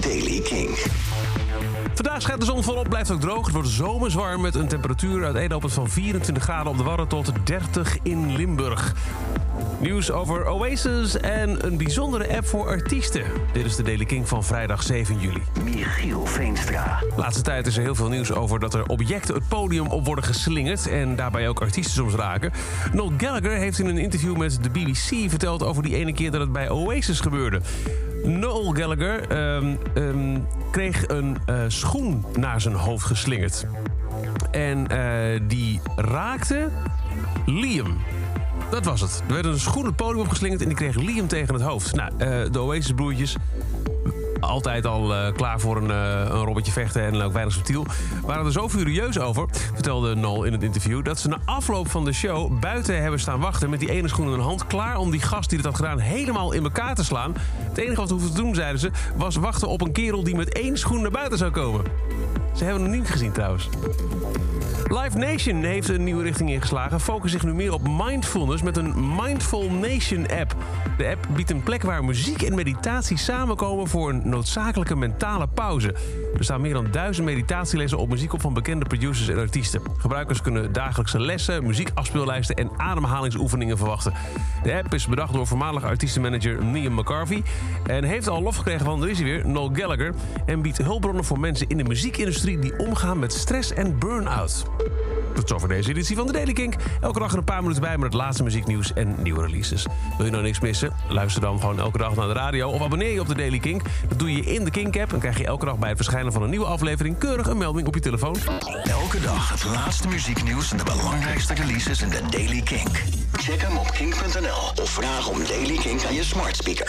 Daily King. Vandaag schijnt de zon volop, blijft ook droog. Het wordt zomerswarm met een temperatuur uiteenlopend van 24 graden op de Wadden tot 30 in Limburg. Nieuws over Oasis en een bijzondere app voor artiesten. Dit is de Daily King van vrijdag 7 juli. Michiel Veenstra. Laatste tijd is er heel veel nieuws over dat er objecten het podium op worden geslingerd... en daarbij ook artiesten soms raken. Noel Gallagher heeft in een interview met de BBC verteld over die ene keer dat het bij Oasis gebeurde. Noel Gallagher ehm, ehm, kreeg een eh, schoen naar zijn hoofd geslingerd. En eh, die raakte Liam. Dat was het. Er werd een schoen het podium opgeslingerd en die kreeg Liam tegen het hoofd. Nou, eh, de Oasis-broertjes, altijd al eh, klaar voor een, eh, een vechten en ook weinig subtiel, waren er zo furieus over, vertelde Noel in het interview, dat ze na afloop van de show buiten hebben staan wachten met die ene schoen in hun hand, klaar om die gast die het had gedaan helemaal in elkaar te slaan. Het enige wat we hoefden te doen, zeiden ze, was wachten op een kerel die met één schoen naar buiten zou komen. Ze hebben hem niet gezien trouwens. Live Nation heeft een nieuwe richting ingeslagen. Focust zich nu meer op mindfulness met een Mindful Nation app. De app biedt een plek waar muziek en meditatie samenkomen voor een noodzakelijke mentale pauze. Er staan meer dan duizend meditatielessen op muziek op van bekende producers en artiesten. Gebruikers kunnen dagelijkse lessen, muziekafspeellijsten en ademhalingsoefeningen verwachten. De app is bedacht door voormalig artiestenmanager Liam McCarvey en heeft al lof gekregen van, er is weer, Noel Gallagher. En biedt hulpbronnen voor mensen in de muziekindustrie die omgaan met stress en burn-out. Tot zover deze editie van de Daily Kink. Elke dag er een paar minuten bij met het laatste muzieknieuws en nieuwe releases. Wil je nou niks missen? Luister dan gewoon elke dag naar de radio of abonneer je op de Daily Kink. Dat doe je in de Kink-app en krijg je elke dag bij het verschijnen van een nieuwe aflevering keurig een melding op je telefoon. Elke dag het laatste muzieknieuws en de belangrijkste releases in de Daily Kink. Check hem op kink.nl of vraag om Daily Kink aan je smart speaker.